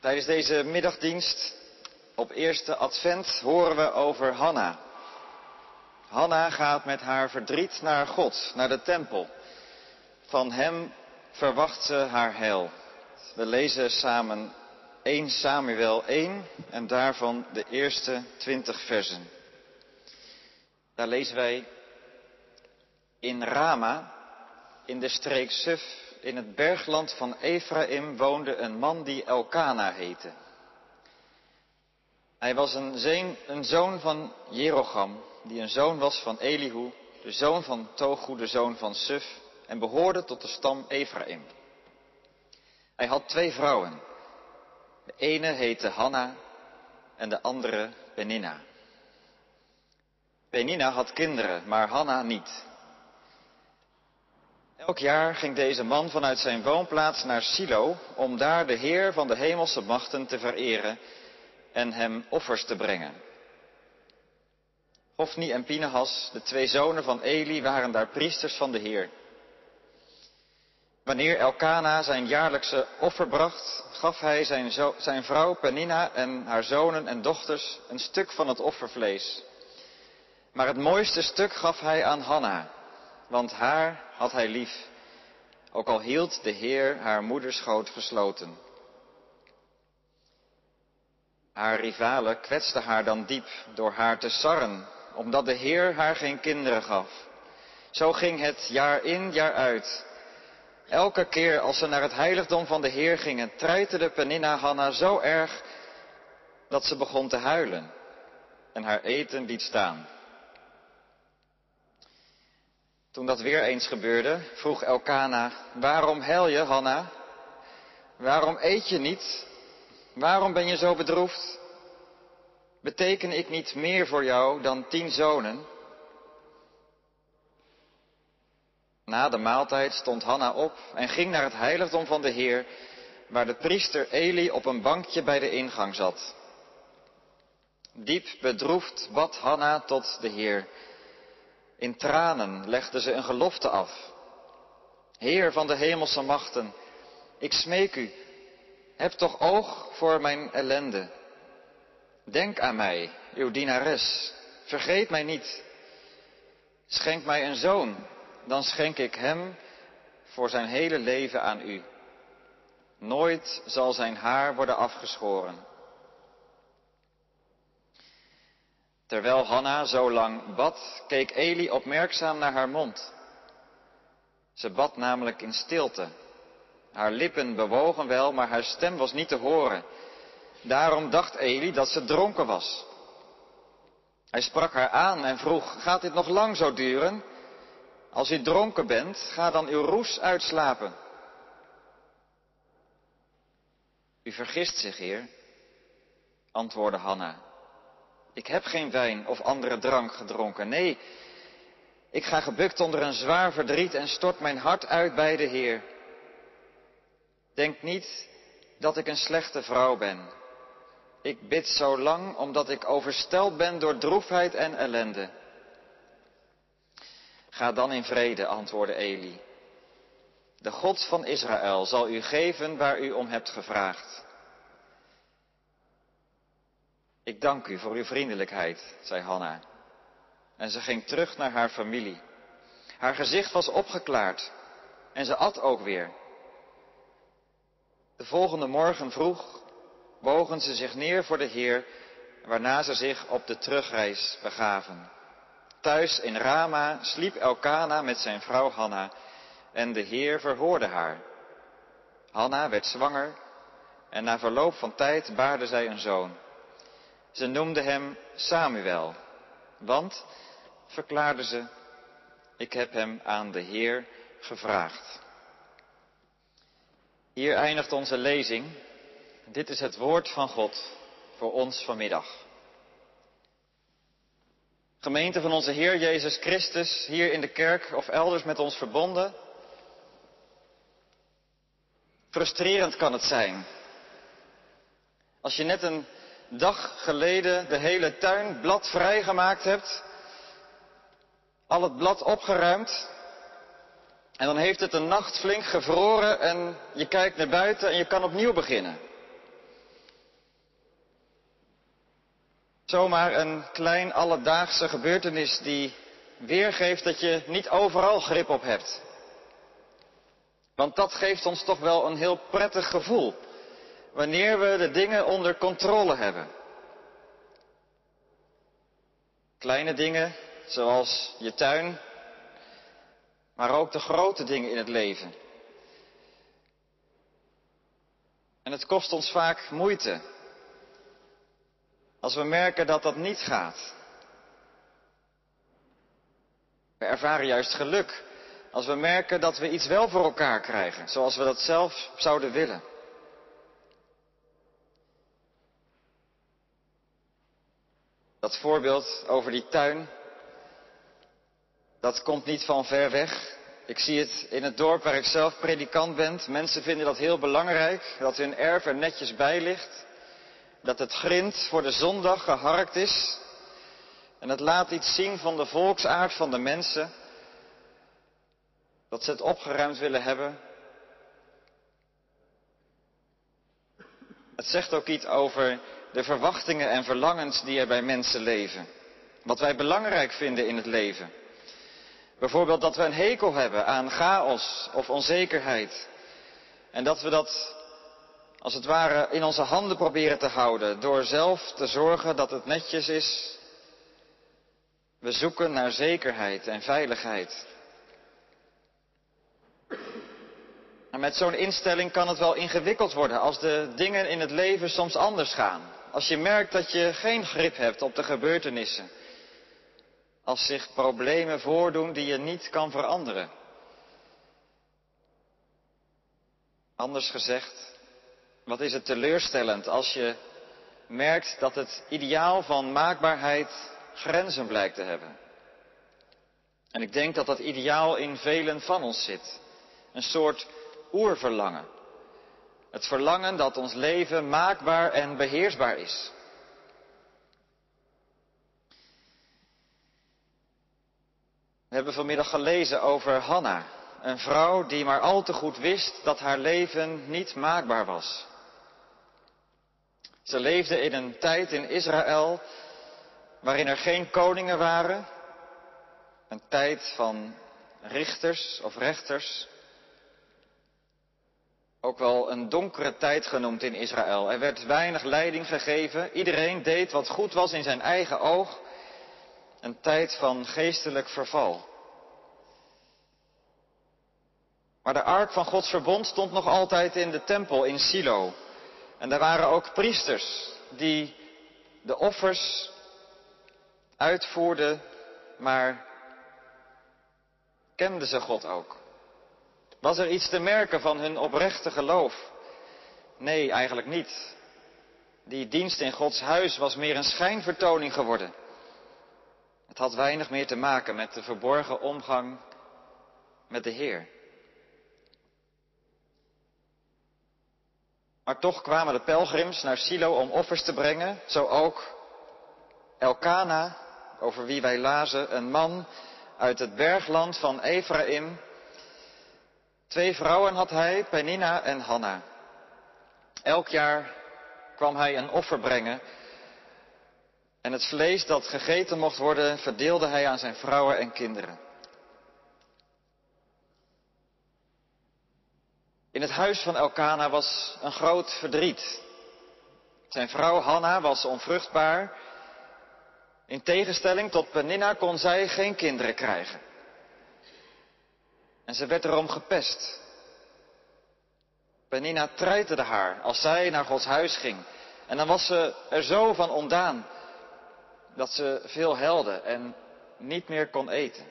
Tijdens deze middagdienst op eerste advent horen we over Hanna. Hanna gaat met haar verdriet naar God, naar de tempel. Van hem verwacht ze haar heil. We lezen samen 1 Samuel 1 en daarvan de eerste 20 versen. Daar lezen wij in Rama, in de streek Suf, in het bergland van Ephraim woonde een man die Elkana heette. Hij was een, een zoon van Jerocham, die een zoon was van Elihu, de zoon van Togu, de zoon van Suf, en behoorde tot de stam Ephraim. Hij had twee vrouwen. De ene heette Hanna en de andere Penina. Penina had kinderen, maar Hanna niet. Elk jaar ging deze man vanuit zijn woonplaats naar Silo om daar de Heer van de hemelse machten te vereren en hem offers te brengen. Hofni en Pinehas, de twee zonen van Eli, waren daar priesters van de Heer. Wanneer Elkana zijn jaarlijkse offer bracht, gaf hij zijn, zijn vrouw Penina en haar zonen en dochters een stuk van het offervlees. Maar het mooiste stuk gaf hij aan Hanna, want haar had hij lief, ook al hield de Heer haar moederschoot gesloten. Haar rivalen kwetsten haar dan diep door haar te sarren, omdat de Heer haar geen kinderen gaf. Zo ging het jaar in, jaar uit. Elke keer als ze naar het heiligdom van de Heer gingen, treiterde Peninna Hanna zo erg dat ze begon te huilen en haar eten liet staan. Toen dat weer eens gebeurde, vroeg Elkana, waarom huil je, Hanna? Waarom eet je niet? Waarom ben je zo bedroefd? Beteken ik niet meer voor jou dan tien zonen? Na de maaltijd stond Hanna op en ging naar het heiligdom van de Heer, waar de priester Eli op een bankje bij de ingang zat. Diep bedroefd bad Hanna tot de Heer. In tranen legde ze een gelofte af. Heer van de hemelse machten, ik smeek u, heb toch oog voor mijn ellende. Denk aan mij, uw dienares, vergeet mij niet. Schenk mij een zoon, dan schenk ik hem voor zijn hele leven aan u. Nooit zal zijn haar worden afgeschoren. Terwijl Hanna zo lang bad, keek Eli opmerkzaam naar haar mond. Ze bad namelijk in stilte. Haar lippen bewogen wel, maar haar stem was niet te horen. Daarom dacht Eli dat ze dronken was. Hij sprak haar aan en vroeg, gaat dit nog lang zo duren? Als u dronken bent, ga dan uw roes uitslapen. U vergist zich, heer, antwoordde Hanna. Ik heb geen wijn of andere drank gedronken. Nee, ik ga gebukt onder een zwaar verdriet en stort mijn hart uit bij de Heer. Denk niet dat ik een slechte vrouw ben. Ik bid zo lang omdat ik oversteld ben door droefheid en ellende. Ga dan in vrede, antwoordde Eli. De God van Israël zal u geven waar u om hebt gevraagd. Ik dank u voor uw vriendelijkheid, zei Hanna. En ze ging terug naar haar familie. Haar gezicht was opgeklaard en ze at ook weer. De volgende morgen vroeg bogen ze zich neer voor de Heer, waarna ze zich op de terugreis begaven. Thuis in Rama sliep Elkana met zijn vrouw Hanna en de Heer verhoorde haar. Hanna werd zwanger en na verloop van tijd baarde zij een zoon. Ze noemde hem Samuel, want, verklaarde ze, ik heb hem aan de Heer gevraagd. Hier eindigt onze lezing. Dit is het woord van God voor ons vanmiddag. Gemeente van onze Heer Jezus Christus, hier in de kerk of elders met ons verbonden. Frustrerend kan het zijn. Als je net een dag geleden de hele tuin bladvrij gemaakt hebt, al het blad opgeruimd, en dan heeft het een nacht flink gevroren en je kijkt naar buiten en je kan opnieuw beginnen. Zomaar een klein alledaagse gebeurtenis die weergeeft dat je niet overal grip op hebt. Want dat geeft ons toch wel een heel prettig gevoel. Wanneer we de dingen onder controle hebben. Kleine dingen, zoals je tuin, maar ook de grote dingen in het leven. En het kost ons vaak moeite als we merken dat dat niet gaat. We ervaren juist geluk als we merken dat we iets wel voor elkaar krijgen, zoals we dat zelf zouden willen. Dat voorbeeld over die tuin, dat komt niet van ver weg. Ik zie het in het dorp waar ik zelf predikant ben. Mensen vinden dat heel belangrijk, dat hun erf er netjes bij ligt. Dat het grind voor de zondag geharkt is. En het laat iets zien van de volksaard van de mensen. Dat ze het opgeruimd willen hebben. Het zegt ook iets over de verwachtingen en verlangens die er bij mensen leven. Wat wij belangrijk vinden in het leven. Bijvoorbeeld dat we een hekel hebben aan chaos of onzekerheid. En dat we dat als het ware in onze handen proberen te houden door zelf te zorgen dat het netjes is. We zoeken naar zekerheid en veiligheid. En met zo'n instelling kan het wel ingewikkeld worden als de dingen in het leven soms anders gaan. Als je merkt dat je geen grip hebt op de gebeurtenissen. Als zich problemen voordoen die je niet kan veranderen. Anders gezegd, wat is het teleurstellend als je merkt dat het ideaal van maakbaarheid grenzen blijkt te hebben. En ik denk dat dat ideaal in velen van ons zit. Een soort oerverlangen. Het verlangen dat ons leven maakbaar en beheersbaar is. We hebben vanmiddag gelezen over Hanna, een vrouw die maar al te goed wist dat haar leven niet maakbaar was. Ze leefde in een tijd in Israël waarin er geen koningen waren, een tijd van richters of rechters, ook wel een donkere tijd genoemd in Israël. Er werd weinig leiding gegeven, iedereen deed wat goed was in zijn eigen oog, een tijd van geestelijk verval. Maar de ark van Gods verbond stond nog altijd in de tempel in Silo. En daar waren ook priesters die de offers uitvoerden, maar kenden ze God ook? Was er iets te merken van hun oprechte geloof? Nee, eigenlijk niet. Die dienst in Gods huis was meer een schijnvertoning geworden. Het had weinig meer te maken met de verborgen omgang met de Heer. Maar toch kwamen de pelgrims naar Silo om offers te brengen, zo ook Elkana, over wie wij lazen, een man uit het bergland van Ephraim. Twee vrouwen had hij, Penina en Hanna. Elk jaar kwam hij een offer brengen en het vlees dat gegeten mocht worden verdeelde hij aan zijn vrouwen en kinderen. In het huis van Elkana was een groot verdriet. Zijn vrouw Hanna was onvruchtbaar. In tegenstelling tot Peninna kon zij geen kinderen krijgen. En ze werd erom gepest. Peninna treiterde haar als zij naar Gods huis ging. En dan was ze er zo van ontdaan dat ze veel helde en niet meer kon eten.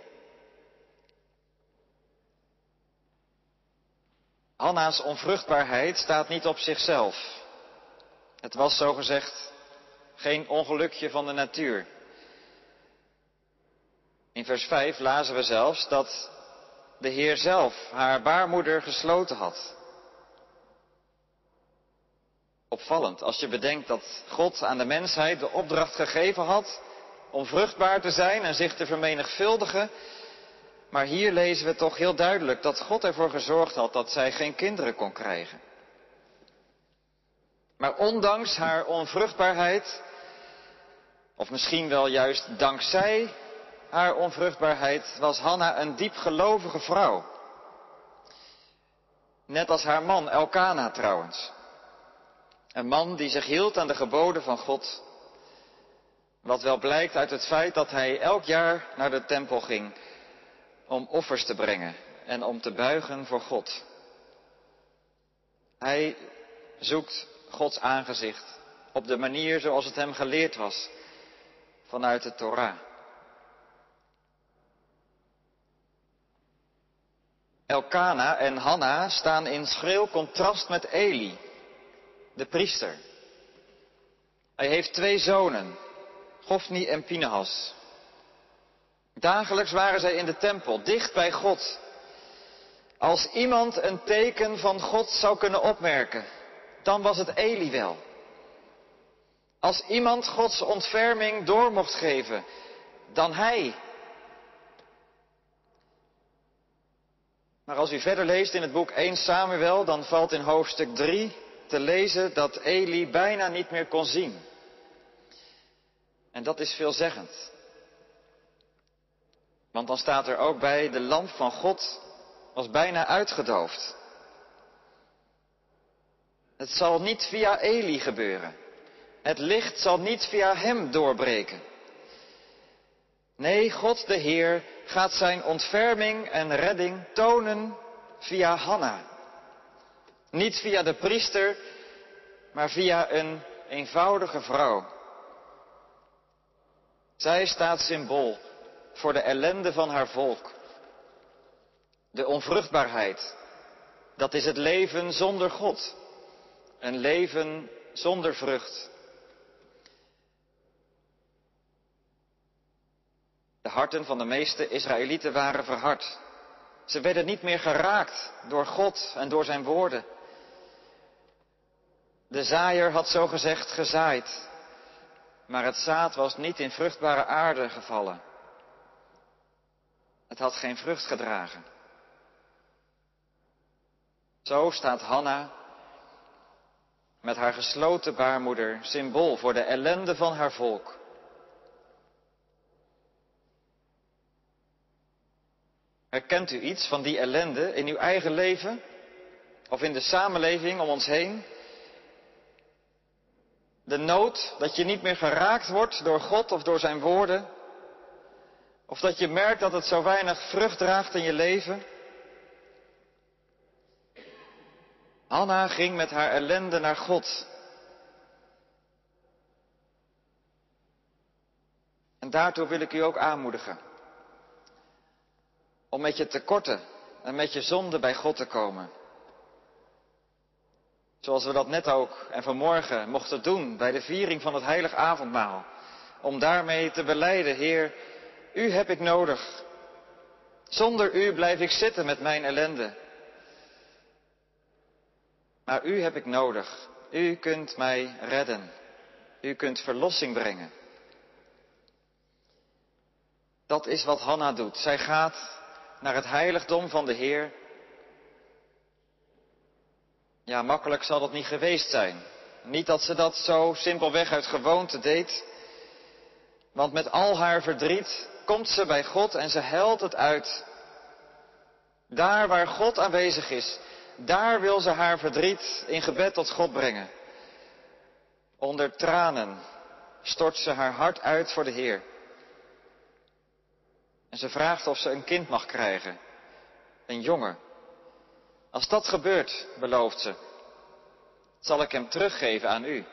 Hanna's onvruchtbaarheid staat niet op zichzelf. Het was zogezegd geen ongelukje van de natuur. In vers 5 lazen we zelfs dat de Heer zelf haar baarmoeder gesloten had. Opvallend als je bedenkt dat God aan de mensheid de opdracht gegeven had om vruchtbaar te zijn en zich te vermenigvuldigen maar hier lezen we toch heel duidelijk dat God ervoor gezorgd had dat zij geen kinderen kon krijgen. Maar ondanks haar onvruchtbaarheid Of misschien wel juist dankzij haar onvruchtbaarheid was Hanna een diepgelovige vrouw. Net als haar man Elkana trouwens. Een man die zich hield aan de geboden van God. Wat wel blijkt uit het feit dat hij elk jaar naar de tempel ging om offers te brengen en om te buigen voor God. Hij zoekt Gods aangezicht op de manier zoals het hem geleerd was vanuit de Torah. Elkana en Hanna staan in schril contrast met Eli, de priester. Hij heeft twee zonen, Gofni en Pinehas. Dagelijks waren zij in de tempel, dicht bij God. Als iemand een teken van God zou kunnen opmerken, dan was het Eli wel. Als iemand Gods ontferming door mocht geven, dan hij. Maar als u verder leest in het boek 1 Samuel, dan valt in hoofdstuk 3 te lezen dat Eli bijna niet meer kon zien. En dat is veelzeggend. Want dan staat er ook bij, de lamp van God was bijna uitgedoofd. Het zal niet via Eli gebeuren. Het licht zal niet via hem doorbreken. Nee, God de Heer gaat zijn ontferming en redding tonen via Hanna. Niet via de priester, maar via een eenvoudige vrouw. Zij staat symbool voor de ellende van haar volk. De onvruchtbaarheid, dat is het leven zonder God. Een leven zonder vrucht. De harten van de meeste Israëlieten waren verhard. Ze werden niet meer geraakt door God en door zijn woorden. De zaaier had zo gezegd gezaaid, maar het zaad was niet in vruchtbare aarde gevallen. Het had geen vrucht gedragen. Zo staat Hanna met haar gesloten baarmoeder symbool voor de ellende van haar volk. Herkent u iets van die ellende in uw eigen leven of in de samenleving om ons heen? De nood dat je niet meer geraakt wordt door God of door zijn woorden? Of dat je merkt dat het zo weinig vrucht draagt in je leven? Hanna ging met haar ellende naar God. En daartoe wil ik u ook aanmoedigen. Om met je tekorten en met je zonde bij God te komen. Zoals we dat net ook en vanmorgen mochten doen bij de viering van het heilig avondmaal. Om daarmee te beleiden, Heer, U heb ik nodig. Zonder U blijf ik zitten met mijn ellende. Maar U heb ik nodig. U kunt mij redden. U kunt verlossing brengen. Dat is wat Hanna doet. Zij gaat naar het heiligdom van de Heer. Ja, makkelijk zal dat niet geweest zijn. Niet dat ze dat zo simpelweg uit gewoonte deed. Want met al haar verdriet komt ze bij God en ze huilt het uit. Daar waar God aanwezig is, daar wil ze haar verdriet in gebed tot God brengen. Onder tranen stort ze haar hart uit voor de Heer. En ze vraagt of ze een kind mag krijgen. Een jongen. Als dat gebeurt, belooft ze, zal ik hem teruggeven aan u.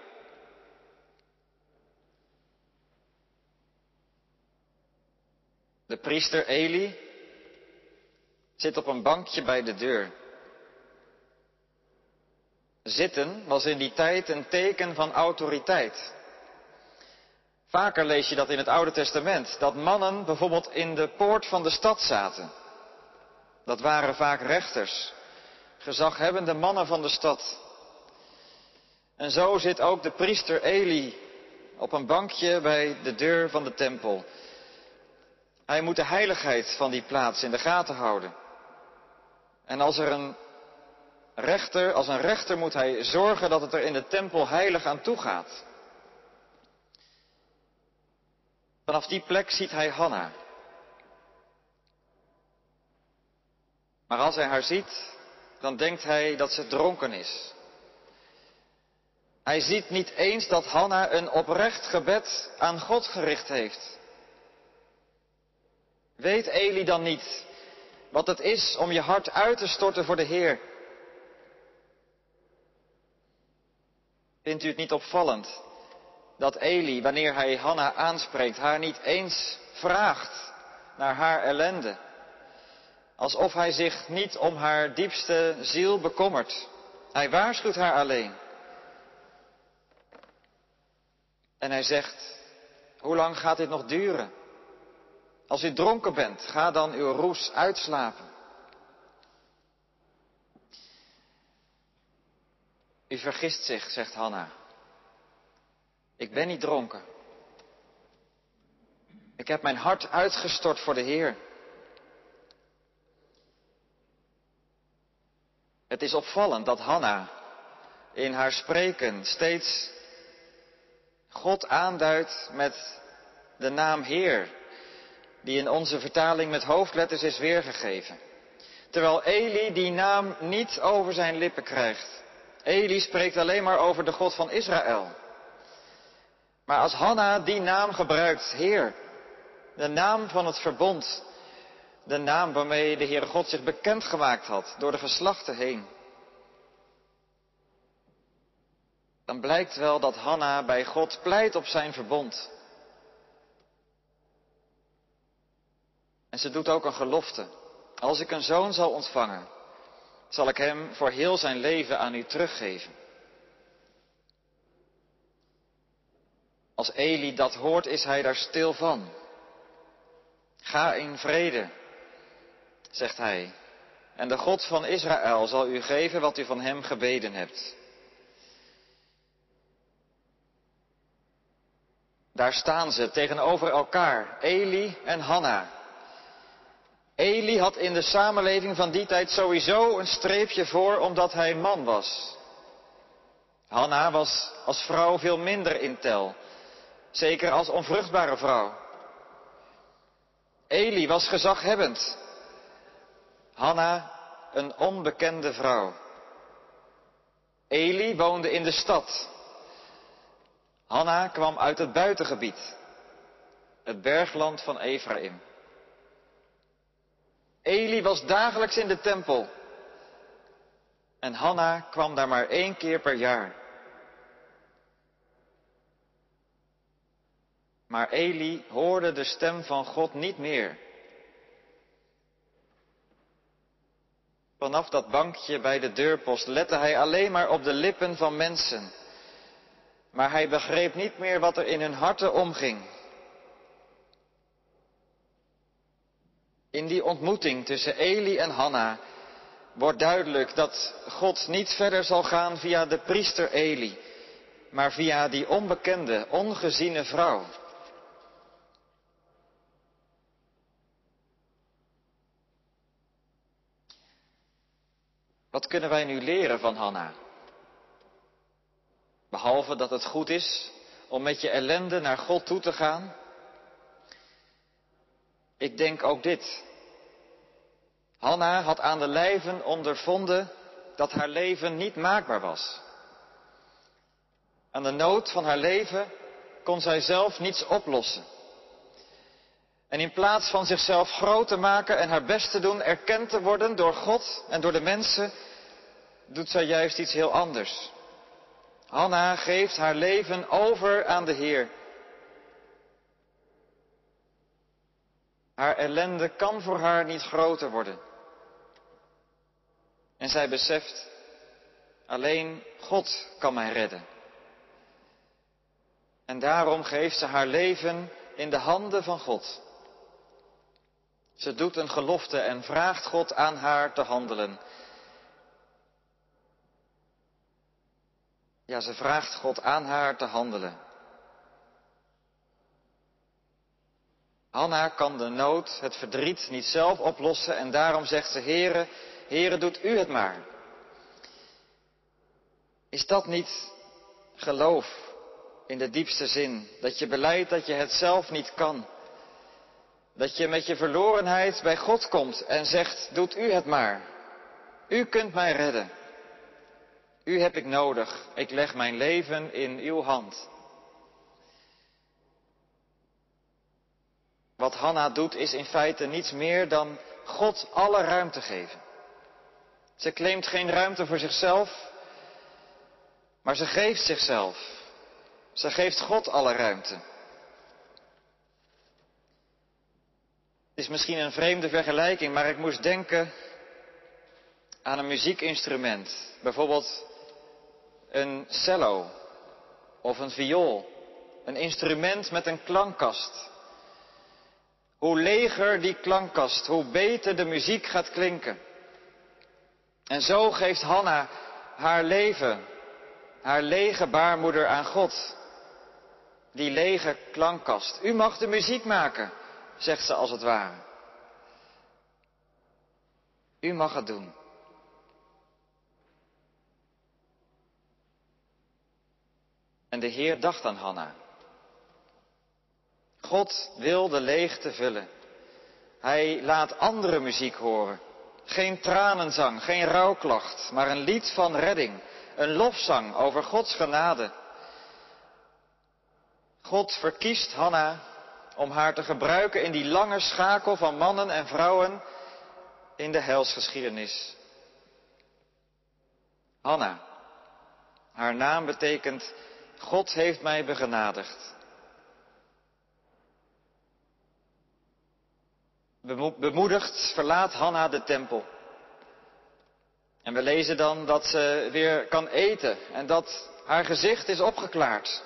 De priester Eli zit op een bankje bij de deur. Zitten was in die tijd een teken van autoriteit. Vaker lees je dat in het Oude Testament, dat mannen bijvoorbeeld in de poort van de stad zaten. Dat waren vaak rechters, gezaghebbende mannen van de stad. En zo zit ook de priester Eli op een bankje bij de deur van de tempel. Hij moet de heiligheid van die plaats in de gaten houden. En als er een rechter, als een rechter moet hij zorgen dat het er in de tempel heilig aan toe gaat. Vanaf die plek ziet hij Hanna. Maar als hij haar ziet, dan denkt hij dat ze dronken is. Hij ziet niet eens dat Hanna een oprecht gebed aan God gericht heeft. Weet Eli dan niet wat het is om je hart uit te storten voor de Heer? Vindt u het niet opvallend dat Eli, wanneer hij Hanna aanspreekt, haar niet eens vraagt naar haar ellende? Alsof hij zich niet om haar diepste ziel bekommert. Hij waarschuwt haar alleen. En hij zegt, hoe lang gaat dit nog duren? Als u dronken bent, ga dan uw roes uitslapen. U vergist zich, zegt Hanna. Ik ben niet dronken. Ik heb mijn hart uitgestort voor de Heer. Het is opvallend dat Hanna in haar spreken steeds God aanduidt met de naam Heer, die in onze vertaling met hoofdletters is weergegeven. Terwijl Eli die naam niet over zijn lippen krijgt. Eli spreekt alleen maar over de God van Israël. Maar als Hanna die naam gebruikt, Heer, de naam van het verbond, de naam waarmee de Heere God zich bekendgemaakt had door de geslachten heen, dan blijkt wel dat Hanna bij God pleit op zijn verbond. En ze doet ook een gelofte. Als ik een zoon zal ontvangen, zal ik hem voor heel zijn leven aan u teruggeven. Als Eli dat hoort, is hij daar stil van. Ga in vrede, zegt hij, en de God van Israël zal u geven wat u van hem gebeden hebt. Daar staan ze tegenover elkaar, Eli en Hanna. Eli had in de samenleving van die tijd sowieso een streepje voor omdat hij man was. Hanna was als vrouw veel minder in tel, zeker als onvruchtbare vrouw. Eli was gezaghebbend, Hanna een onbekende vrouw. Eli woonde in de stad. Hanna kwam uit het buitengebied, het bergland van Ephraim. Eli was dagelijks in de tempel. En Hanna kwam daar maar één keer per jaar. Maar Eli hoorde de stem van God niet meer. Vanaf dat bankje bij de deurpost lette hij alleen maar op de lippen van mensen. Maar hij begreep niet meer wat er in hun harten omging. In die ontmoeting tussen Eli en Hanna wordt duidelijk dat God niet verder zal gaan via de priester Eli, maar via die onbekende, ongeziene vrouw. Wat kunnen wij nu leren van Hanna? Behalve dat het goed is om met je ellende naar God toe te gaan. Ik denk ook dit. Hanna had aan de lijven ondervonden dat haar leven niet maakbaar was. Aan de nood van haar leven kon zij zelf niets oplossen. En in plaats van zichzelf groot te maken en haar best te doen erkend te worden door God en door de mensen, doet zij juist iets heel anders. Hanna geeft haar leven over aan de Heer. Haar ellende kan voor haar niet groter worden. En zij beseft, alleen God kan mij redden. En daarom geeft ze haar leven in de handen van God. Ze doet een gelofte en vraagt God aan haar te handelen. Ja, ze vraagt God aan haar te handelen. Hanna kan de nood, het verdriet niet zelf oplossen en daarom zegt ze, Heere, Heere, doet u het maar. Is dat niet geloof? in de diepste zin. Dat je beleidt dat je het zelf niet kan. Dat je met je verlorenheid bij God komt en zegt, doet u het maar. U kunt mij redden. U heb ik nodig. Ik leg mijn leven in uw hand. Wat Hanna doet is in feite niets meer dan God alle ruimte geven. Ze claimt geen ruimte voor zichzelf, maar ze geeft zichzelf. Ze geeft God alle ruimte. Het is misschien een vreemde vergelijking, maar ik moest denken aan een muziekinstrument. Bijvoorbeeld een cello of een viool. Een instrument met een klankkast. Hoe leger die klankkast, hoe beter de muziek gaat klinken. En zo geeft Hanna haar leven, haar lege baarmoeder aan God. Die lege klankkast. U mag de muziek maken, zegt ze als het ware. U mag het doen. En de Heer dacht aan Hanna. God wil de leegte vullen. Hij laat andere muziek horen. Geen tranenzang, geen rouwklacht, maar een lied van redding. Een lofzang over Gods genade. God verkiest Hanna om haar te gebruiken in die lange schakel van mannen en vrouwen in de helsgeschiedenis. Hanna, haar naam betekent God heeft mij begenadigd. Bemoedigd verlaat Hanna de tempel. En we lezen dan dat ze weer kan eten en dat haar gezicht is opgeklaard.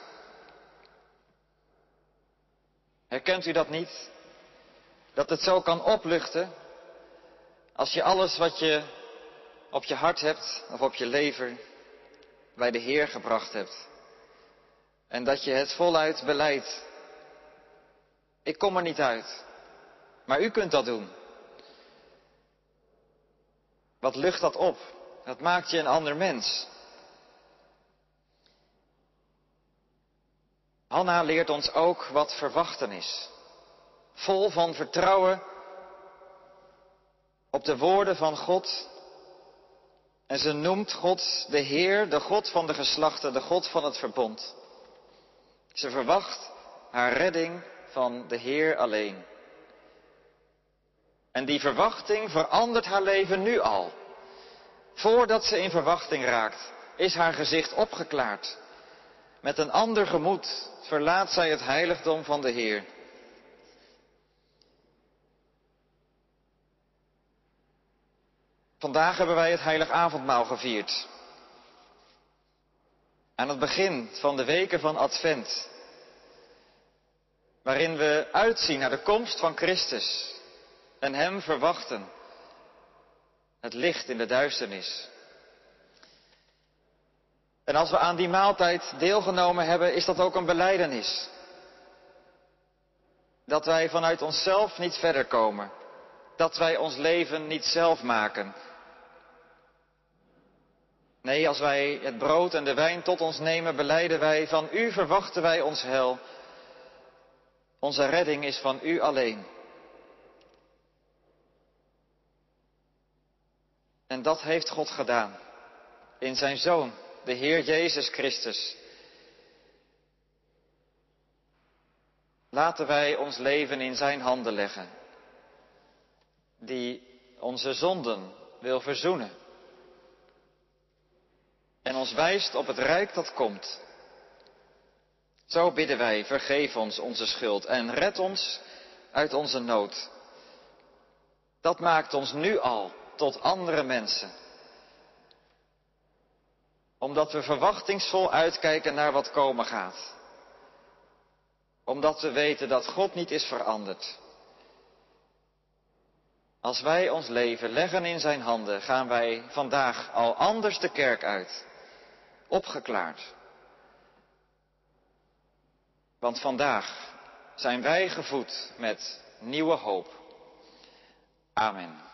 Herkent u dat niet? Dat het zo kan opluchten als je alles wat je op je hart hebt of op je lever bij de Heer gebracht hebt. En dat je het voluit beleidt. Ik kom er niet uit. Maar u kunt dat doen. Wat lucht dat op? Dat maakt je een ander mens. Hanna leert ons ook wat verwachten is. Vol van vertrouwen op de woorden van God. En ze noemt God de Heer, de God van de geslachten, de God van het verbond. Ze verwacht haar redding van de Heer alleen. En die verwachting verandert haar leven nu al. Voordat ze in verwachting raakt, is haar gezicht opgeklaard. Met een ander gemoed verlaat zij het heiligdom van de Heer. Vandaag hebben wij het heilig avondmaal gevierd. Aan het begin van de weken van Advent. Waarin we uitzien naar de komst van Christus en Hem verwachten. Het licht in de duisternis. En als we aan die maaltijd deelgenomen hebben, is dat ook een beleidenis. Dat wij vanuit onszelf niet verder komen. Dat wij ons leven niet zelf maken. Nee, als wij het brood en de wijn tot ons nemen, beleiden wij, van U verwachten wij ons hel. Onze redding is van U alleen. En dat heeft God gedaan in zijn Zoon, de Heer Jezus Christus. Laten wij ons leven in Zijn handen leggen, die onze zonden wil verzoenen en ons wijst op het rijk dat komt. Zo bidden wij, vergeef ons onze schuld en red ons uit onze nood. Dat maakt ons nu al tot andere mensen. Omdat we verwachtingsvol uitkijken naar wat komen gaat. Omdat we weten dat God niet is veranderd. Als wij ons leven leggen in zijn handen, gaan wij vandaag al anders de kerk uit. Opgeklaard. Want vandaag zijn wij gevoed met nieuwe hoop. Amen.